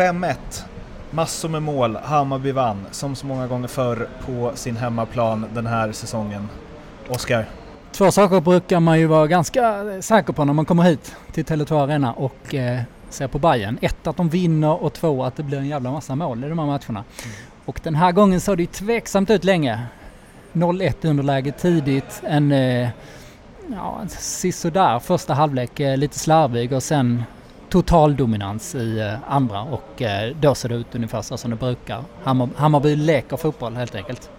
5-1. Massor med mål, Hammarby vann som så många gånger förr på sin hemmaplan den här säsongen. Oskar? Två saker brukar man ju vara ganska säker på när man kommer hit till Tele2 Arena och eh, ser på Bayern. Ett, att de vinner och två, att det blir en jävla massa mål i de här matcherna. Mm. Och den här gången såg det ju tveksamt ut länge. 0-1 underläge tidigt, en eh, ja, sisådär första halvlek, eh, lite slarvig och sen total dominans i eh, andra och eh, då ser det ut ungefär så som det brukar. Hammar, Hammarby leker fotboll helt enkelt.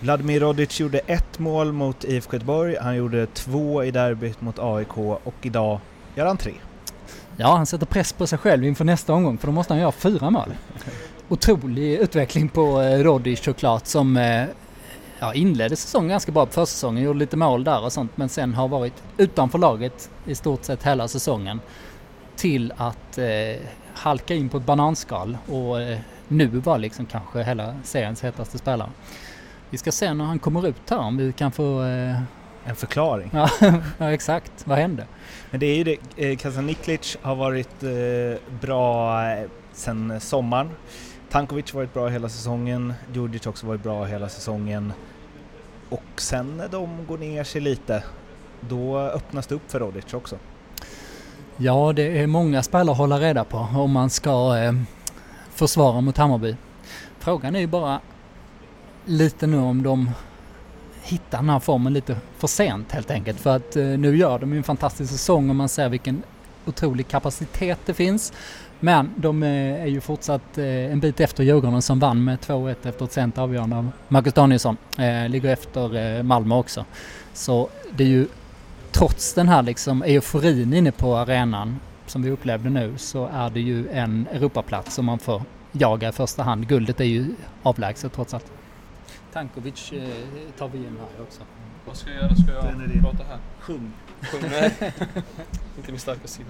Vladimir Rodic gjorde ett mål mot IFK Göteborg, han gjorde två i derbyt mot AIK och idag gör han tre. Ja, han sätter press på sig själv inför nästa omgång för då måste han göra fyra mål. Otrolig utveckling på Rodic såklart som ja, inledde säsongen ganska bra på försäsongen, gjorde lite mål där och sånt men sen har varit utanför laget i stort sett hela säsongen till att eh, halka in på ett bananskal och eh, nu var liksom kanske hela seriens hetaste spelare. Vi ska se när han kommer ut här om vi kan få eh... en förklaring. ja, exakt. Vad hände? Men det är ju det, eh, Kasaniklic har varit eh, bra eh, sen sommaren. Tankovic har varit bra hela säsongen, Djurdjic också varit bra hela säsongen. Och sen när de går ner sig lite, då öppnas det upp för Rodic också. Ja, det är många spelare att hålla reda på om man ska eh, försvara mot Hammarby. Frågan är ju bara lite nu om de hittar den här formen lite för sent helt enkelt. För att eh, nu gör de ju en fantastisk säsong och man ser vilken otrolig kapacitet det finns. Men de eh, är ju fortsatt eh, en bit efter Djurgården som vann med 2-1 efter ett sent avgörande av Marcus Danielsson. Eh, ligger efter eh, Malmö också. Så det är ju trots den här liksom euforin inne på arenan som vi upplevde nu så är det ju en Europaplats som man får jaga i första hand. Guldet är ju avlägset trots allt. Tankovic eh, tar vi in här också. Vad ska jag göra? Ska jag prata här? Sjung. Sjung? Nej, inte min starka sida.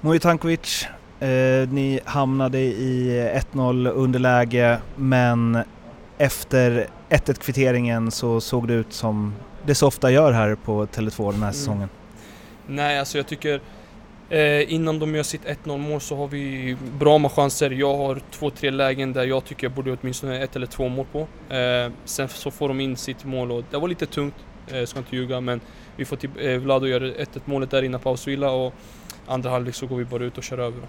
Mujo Tankovic, Eh, ni hamnade i 1-0 underläge men efter 1-1 kvitteringen så såg det ut som det så ofta gör här på Tele2 den här mm. säsongen. Nej, alltså jag tycker eh, innan de gör sitt 1-0 mål så har vi bra med chanser. Jag har två, tre lägen där jag tycker jag borde åtminstone ett eller två mål på. Eh, sen så får de in sitt mål och det var lite tungt, eh, ska inte ljuga, men vi får till eh, Vlado göra 1-1 målet där innan pausvila och andra halvlek så går vi bara ut och kör över.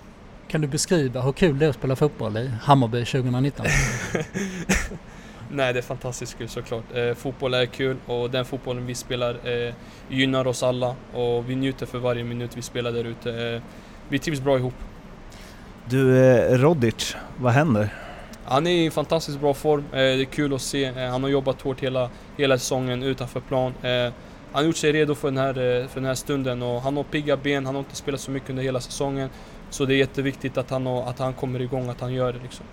Kan du beskriva hur kul det är att spela fotboll i Hammarby 2019? Nej, det är fantastiskt kul såklart. Eh, fotboll är kul och den fotbollen vi spelar eh, gynnar oss alla och vi njuter för varje minut vi spelar där ute. Eh, vi trivs bra ihop. Du, eh, Rodic, vad händer? Han är i fantastiskt bra form. Eh, det är kul att se. Eh, han har jobbat hårt hela, hela säsongen utanför plan. Eh, han har gjort sig redo för den, här, för den här stunden och han har pigga ben, han har inte spelat så mycket under hela säsongen. Så det är jätteviktigt att han, att han kommer igång, att han gör det liksom.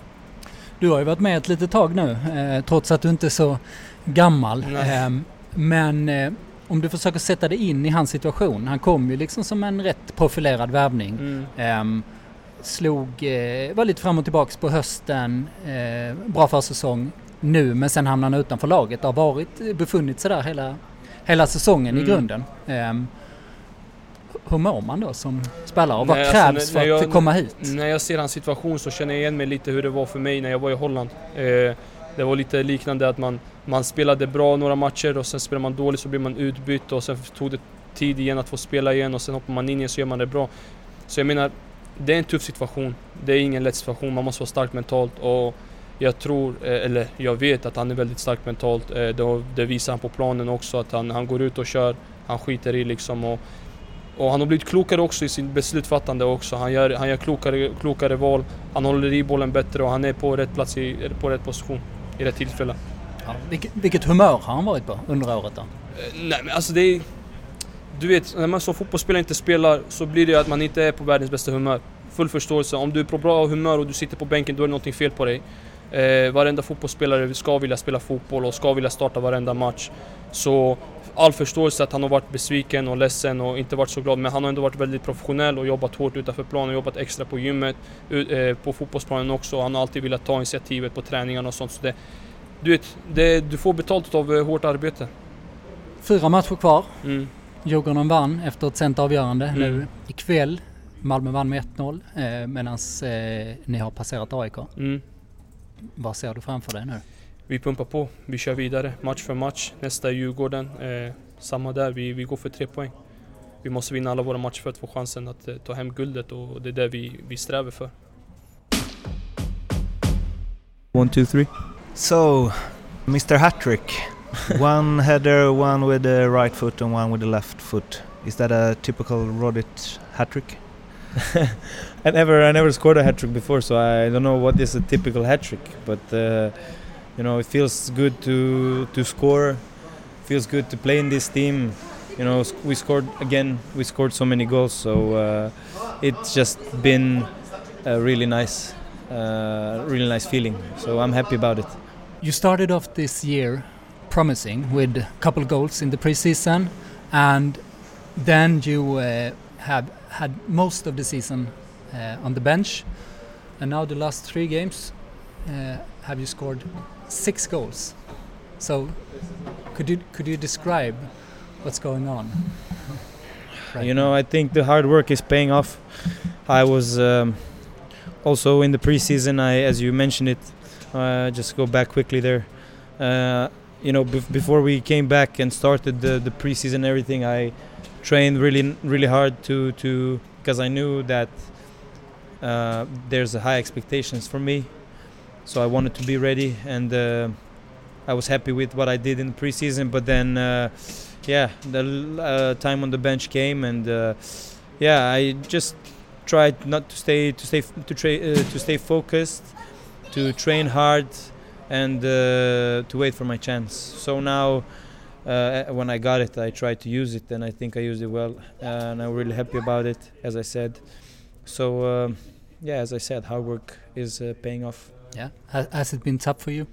Du har ju varit med ett litet tag nu, eh, trots att du inte är så gammal. Eh, men eh, om du försöker sätta dig in i hans situation. Han kom ju liksom som en rätt profilerad värvning. Mm. Ehm, slog, eh, var lite fram och tillbaks på hösten, eh, bra försäsong nu men sen hamnade han utanför laget. Har varit, befunnit sig där hela, hela säsongen mm. i grunden. Hur mår man då som spelare och vad Nej, krävs alltså, för att jag, komma hit? När jag ser hans situation så känner jag igen mig lite hur det var för mig när jag var i Holland. Eh, det var lite liknande att man, man spelade bra några matcher och sen spelar man dåligt så blir man utbytt och sen tog det tid igen att få spela igen och sen hoppar man in igen så gör man det bra. Så jag menar, det är en tuff situation. Det är ingen lätt situation, man måste vara stark mentalt och jag tror, eh, eller jag vet att han är väldigt stark mentalt. Eh, det visar han på planen också, att han, han går ut och kör, han skiter i liksom och och han har blivit klokare också i sin beslutsfattande också. Han gör, han gör klokare, klokare val, han håller i bollen bättre och han är på rätt plats, i, på rätt position, i rätt tillfälle. Ja, vilket, vilket humör har han varit på under året då? Eh, nej men alltså det är... Du vet, när man som fotbollsspelare inte spelar så blir det att man inte är på världens bästa humör. Full förståelse. Om du är på bra humör och du sitter på bänken, då är det någonting fel på dig. Eh, varenda fotbollsspelare ska vilja spela fotboll och ska vilja starta varenda match. Så all förståelse att han har varit besviken och ledsen och inte varit så glad. Men han har ändå varit väldigt professionell och jobbat hårt utanför planen, jobbat extra på gymmet, eh, på fotbollsplanen också. Han har alltid velat ta initiativet på träningarna och sånt. Så det, du vet, det, du får betalt av eh, hårt arbete. Fyra matcher kvar. Mm. Djurgården vann efter ett sent avgörande. Mm. Nu ikväll Malmö vann med 1-0 eh, medan eh, ni har passerat AIK. Mm. Vad ser du framför dig nu? Vi pumpar på, vi kör vidare match för match. Nästa är Djurgården. Eh, samma där, vi, vi går för tre poäng. Vi måste vinna alla våra matcher för att få chansen att eh, ta hem guldet och det är det vi, vi strävar för. One, two, three. So, Mr Hattrick. one header, one with the right foot and one with the left foot. Is that a typical Rodit hat trick? I never, I never scored a hat trick before, so I don't know what is a typical hat trick. But uh, you know, it feels good to to score. Feels good to play in this team. You know, we scored again. We scored so many goals, so uh, it's just been a really nice, uh, really nice feeling. So I'm happy about it. You started off this year promising with a couple goals in the preseason, and then you uh, have had most of the season uh, on the bench, and now the last three games uh, have you scored six goals. So, could you could you describe what's going on? right you know, I think the hard work is paying off. I was um, also in the preseason. I, as you mentioned it, uh, just go back quickly there. Uh, you know, bef- before we came back and started the, the preseason, everything, I trained really, really hard to to because I knew that uh, there's high expectations for me. So I wanted to be ready, and uh, I was happy with what I did in the preseason. But then, uh, yeah, the uh, time on the bench came, and uh, yeah, I just tried not to stay to stay to tra- to stay focused, to train hard, and to wait for my chance. So now. Uh, when I got it, I tried to use it, and I think I used it well, and I'm really happy about it, as I said. So, um yeah, as I said, hard work is uh, paying off. Yeah, has, has it been tough for you?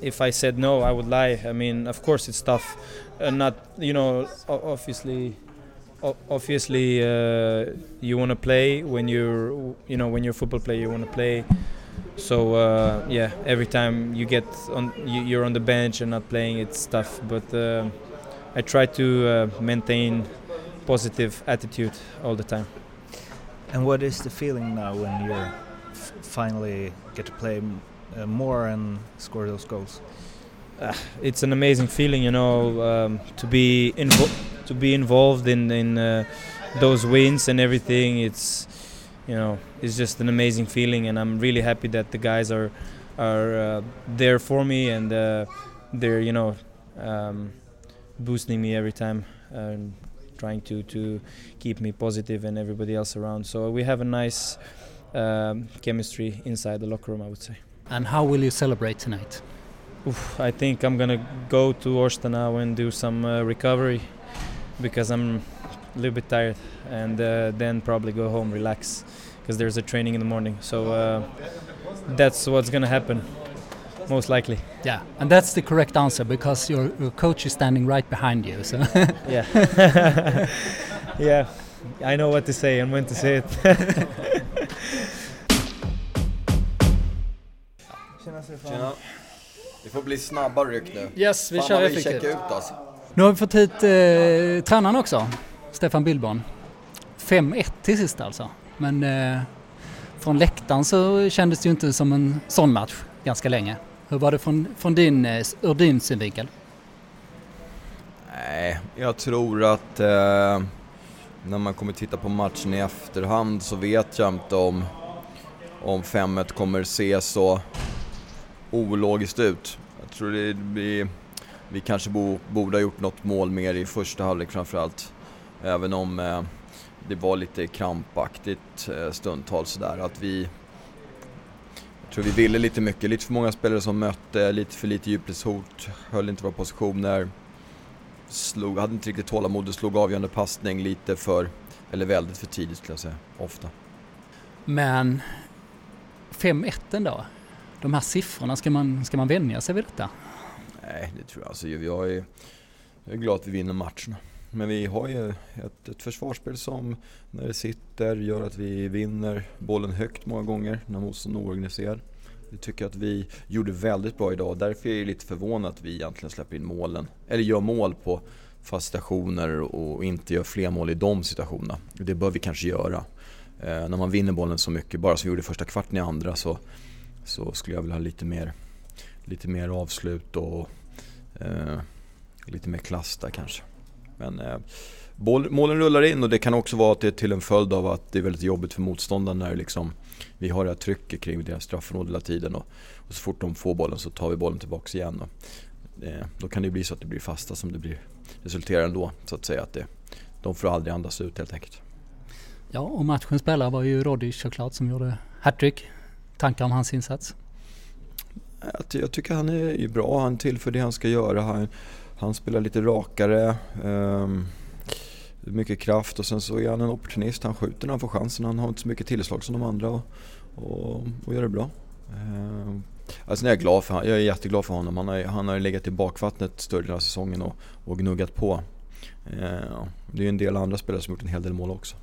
if I said no, I would lie. I mean, of course, it's tough. Uh, not, you know, obviously, obviously, uh, you want to play when you're, you know, when you're a football player, you want to play. So uh, yeah, every time you get on, you, you're on the bench and not playing, it's tough. But uh, I try to uh, maintain positive attitude all the time. And what is the feeling now when you f- finally get to play uh, more and score those goals? it's an amazing feeling, you know, um, to be invo- to be involved in in uh, those wins and everything. It's you know, it's just an amazing feeling, and I'm really happy that the guys are are uh, there for me and uh, they're you know um, boosting me every time and trying to to keep me positive and everybody else around. So we have a nice um, chemistry inside the locker room, I would say. And how will you celebrate tonight? Oof, I think I'm gonna go to Årsta now and do some uh, recovery because I'm a little bit tired, and uh, then probably go home, relax, because there's a training in the morning. So uh, that's what's gonna happen, most likely. Yeah, and that's the correct answer because your, your coach is standing right behind you. So Yeah, yeah. I know what to say and when to say it. Tjena. Det får bli snabba ryck nu. yes, vi Fan kör effektivt. ut alltså. Nu har vi fått hit eh, tränaren också, Stefan Billborn. 5-1 till sist alltså. Men eh, från läktaren så kändes det ju inte som en sån match ganska länge. Hur var det från, från din, eh, ur din synvinkel? Nej, jag tror att eh, när man kommer titta på matchen i efterhand så vet jag inte om, om 5-1 kommer se så ologiskt ut. Jag tror det blir, vi kanske bo, borde ha gjort något mål mer i första halvlek framförallt. Även om eh, det var lite krampaktigt eh, stundtals sådär att vi jag tror vi ville lite mycket, lite för många spelare som mötte, lite för lite djupledshot, höll inte våra positioner slog, hade inte riktigt tålamod och slog avgörande passning lite för, eller väldigt för tidigt skulle jag säga, ofta. Men 5-1 ändå. De här siffrorna, ska man, ska man vänja sig vid detta? Nej, det tror jag. Alltså, jag, är, jag är glad att vi vinner matcherna. Men vi har ju ett, ett försvarsspel som, när det sitter, gör att vi vinner bollen högt många gånger när motståndaren är oorganiserad. Jag tycker att vi gjorde väldigt bra idag och därför är jag lite förvånad att vi egentligen släpper in målen, eller gör mål på fast situationer och inte gör fler mål i de situationerna. Det bör vi kanske göra. Eh, när man vinner bollen så mycket, bara som vi gjorde första kvarten i andra så, så skulle jag vilja ha lite mer, lite mer avslut och eh, lite mer klass där kanske. Men eh, boll, målen rullar in och det kan också vara att det är till en följd av att det är väldigt jobbigt för motståndaren när liksom, vi har det här trycket kring deras straffområde hela tiden och, och, så fort de får bollen så tar vi bollen tillbaks igen. Och, eh, då kan det bli så att det blir fasta som det blir, resulterar ändå så att säga. att det, De får aldrig andas ut helt enkelt. Ja, och matchens spelare var ju Rodic såklart som gjorde hattrick. Tankar om hans insats? Jag tycker han är bra, han tillför det han ska göra. Han, han spelar lite rakare. Ehm, mycket kraft och sen så är han en opportunist. Han skjuter när han får chansen. Han har inte så mycket tillslag som de andra och, och, och gör det bra. Um, alltså jag är glad för Jag är jätteglad för honom. Han har, han har legat i bakvattnet större delen av säsongen och, och gnuggat på. Ehm, det är en del andra spelare som gjort en hel del mål också.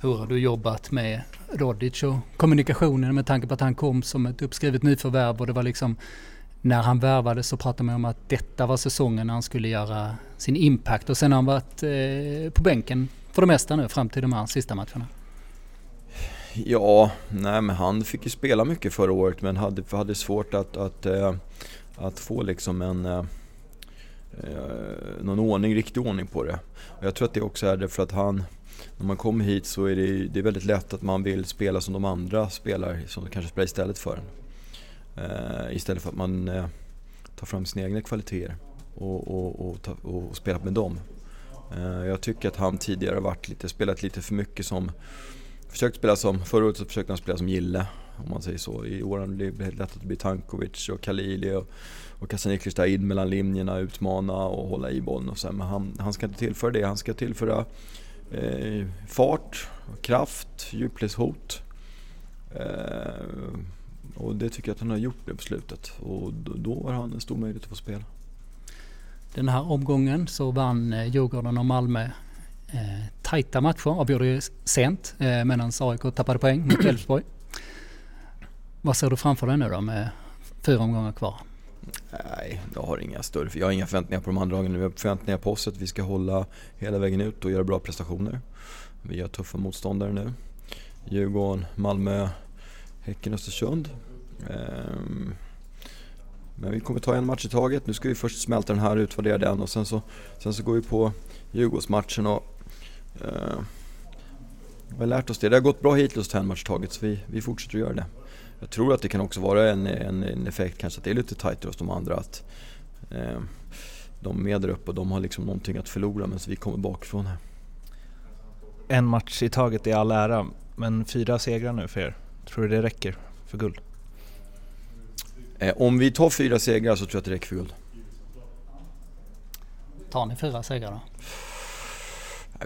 Hur har du jobbat med Rodic och kommunikationen med tanke på att han kom som ett uppskrivet nyförvärv och det var liksom när han värvades så pratade man om att detta var säsongen när han skulle göra sin impact och sen har han varit eh, på bänken för det mesta nu fram till de här sista matcherna. Ja, nej men han fick ju spela mycket förra året men hade, hade svårt att, att, eh, att få liksom en eh, eh, någon ordning, riktig ordning på det. Och jag tror att det också är det för att han när man kommer hit så är det, det är väldigt lätt att man vill spela som de andra spelar, som kanske spelar istället för en. Eh, istället för att man eh, tar fram sina egna kvaliteter och, och, och, ta, och spelar med dem. Eh, jag tycker att han tidigare har varit lite, spelat lite för mycket som, försökt spela som, förra året så försökte han spela som Gille om man säger så. I år har det blivit lätt att det blir Tankovic och Kalili och, och Kasaniklis där in mellan linjerna, utmana och hålla i bollen och så. Men han, han ska inte tillföra det, han ska tillföra eh, fart, kraft, djupledshot. Eh, och det tycker jag att han har gjort det på slutet och då, då har han en stor möjlighet att få spela. Den här omgången så vann eh, Djurgården och Malmö eh, tajta matcher, avgjorde sent eh, medan AIK tappade poäng mot Elfsborg. Vad ser du framför dig nu då med fyra omgångar kvar? Nej, jag har inga större, jag har inga förväntningar på de andra lagen. Vi har förväntningar på oss att vi ska hålla hela vägen ut och göra bra prestationer. Vi har tuffa motståndare nu. Djurgården, Malmö, Häcken, Östersund. Ehm, men vi kommer ta en match i taget. Nu ska vi först smälta den här, utvärdera den och sen så, sen så går vi på Djurgårdsmatchen och eh, vi har lärt oss det. Det har gått bra hittills att en match i taget så vi, vi fortsätter att göra det. Jag tror att det kan också vara en, en, en effekt kanske att det är lite tajtare hos de andra. Att eh, de är där uppe och de har liksom någonting att förlora medan vi kommer bakifrån här. En match i taget är all ära, men fyra segrar nu för er. Tror du det räcker för guld? Eh, om vi tar fyra segrar så tror jag att det räcker för guld. Tar ni fyra segrar då?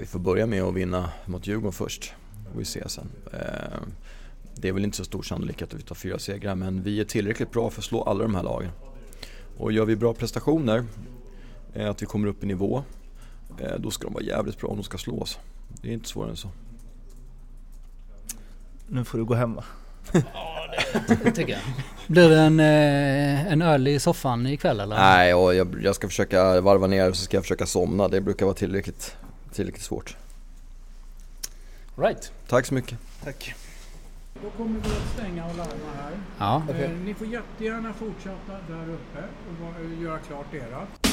Vi får börja med att vinna mot Djurgården först. Får vi se sen. Eh, det är väl inte så stor sannolikhet att vi tar fyra segrar men vi är tillräckligt bra för att slå alla de här lagen. Och gör vi bra prestationer, eh, att vi kommer upp i nivå, då ska de vara jävligt bra om de ska slå oss. Det är inte svårare än så. Nu får du gå hem va? Ja, det tycker jag. Blir det en, eh, en öl i soffan ikväll eller? Nej, och jag, jag ska försöka varva ner och så ska jag försöka somna. Det brukar vara tillräckligt, tillräckligt svårt. Right. Tack så mycket. Tack. Då kommer vi att stänga och larma här. Ja. Eh, ni får jättegärna fortsätta där uppe och göra klart erat.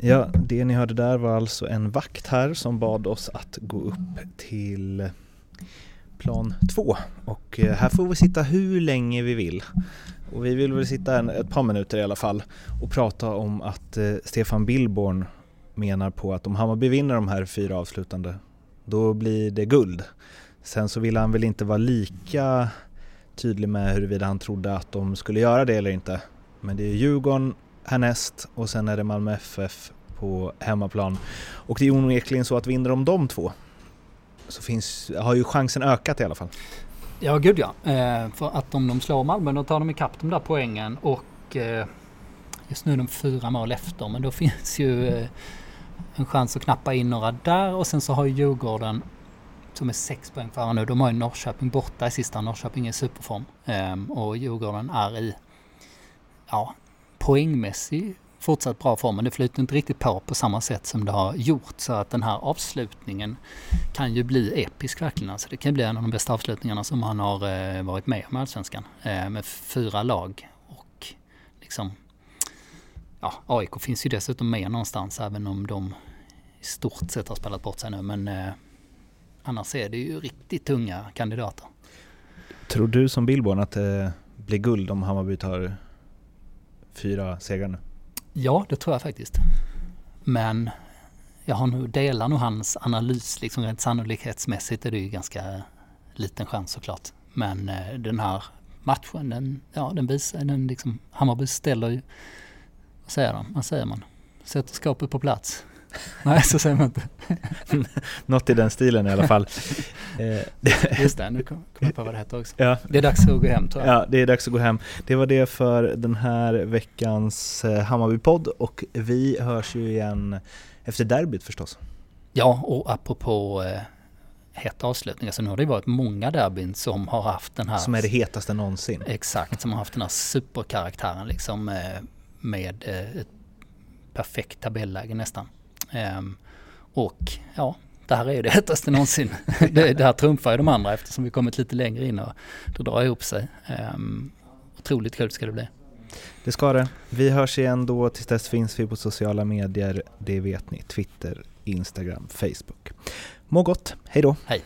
Ja, det ni hörde där var alltså en vakt här som bad oss att gå upp till plan två och eh, här får vi sitta hur länge vi vill. Och vi vill väl sitta en, ett par minuter i alla fall och prata om att eh, Stefan Billborn menar på att om Hammarby vinner de här fyra avslutande då blir det guld. Sen så vill han väl inte vara lika tydlig med huruvida han trodde att de skulle göra det eller inte. Men det är Djurgården härnäst och sen är det Malmö FF på hemmaplan. Och det är onekligen så att vinner de de två så finns, har ju chansen ökat i alla fall. Ja, gud ja. Eh, för att om de slår Malmö då tar de ikapp de där poängen och eh, just nu är de fyra mål efter men då finns ju eh, en chans att knappa in några där och sen så har ju Djurgården som är sex poäng före nu. De har ju Norrköping borta i sista. Norrköping är i superform. Um, och Djurgården är i ja, poängmässig fortsatt bra form men det flyter inte riktigt på på samma sätt som det har gjort så att den här avslutningen kan ju bli episk verkligen. Alltså det kan bli en av de bästa avslutningarna som han har eh, varit med om i Allsvenskan. Eh, med fyra lag och liksom ja, AIK finns ju dessutom med någonstans även om de i stort sett har spelat bort sig nu men eh, annars är det ju riktigt tunga kandidater. Tror du som Billborn att det blir guld om Hammarby tar fyra segrar nu? Ja, det tror jag faktiskt. Men jag har nu, delar nog hans analys, liksom rent sannolikhetsmässigt är det ju ganska liten chans såklart. Men eh, den här matchen, den, ja, den visar, den liksom, Hammarby ställer ju, vad säger de, vad säger man? Sätter skapet på plats. Nej, så säger man inte. Något i den stilen i alla fall. Eh, Just det, nu kom kom jag på vad det heter också. ja, Det är dags att gå hem tror jag. Ja, det är dags att gå hem. Det var det för den här veckans eh, Hammarby-podd och vi hörs ju igen efter derbyt förstås. Ja, och apropå eh, het avslutning, alltså nu har det varit många derbyn som har haft den här Som är det hetaste någonsin. Exakt, som har haft den här superkaraktären liksom eh, med eh, ett perfekt tabelläge nästan. Ehm, och ja, det här är ju det hetaste någonsin. det, det här trumfar ju de andra eftersom vi kommit lite längre in och det drar ihop sig. Um, otroligt kul ska det bli. Det ska det. Vi hörs igen då. Tills dess finns vi på sociala medier. Det vet ni. Twitter, Instagram, Facebook. Må gott. Hej då. Hej!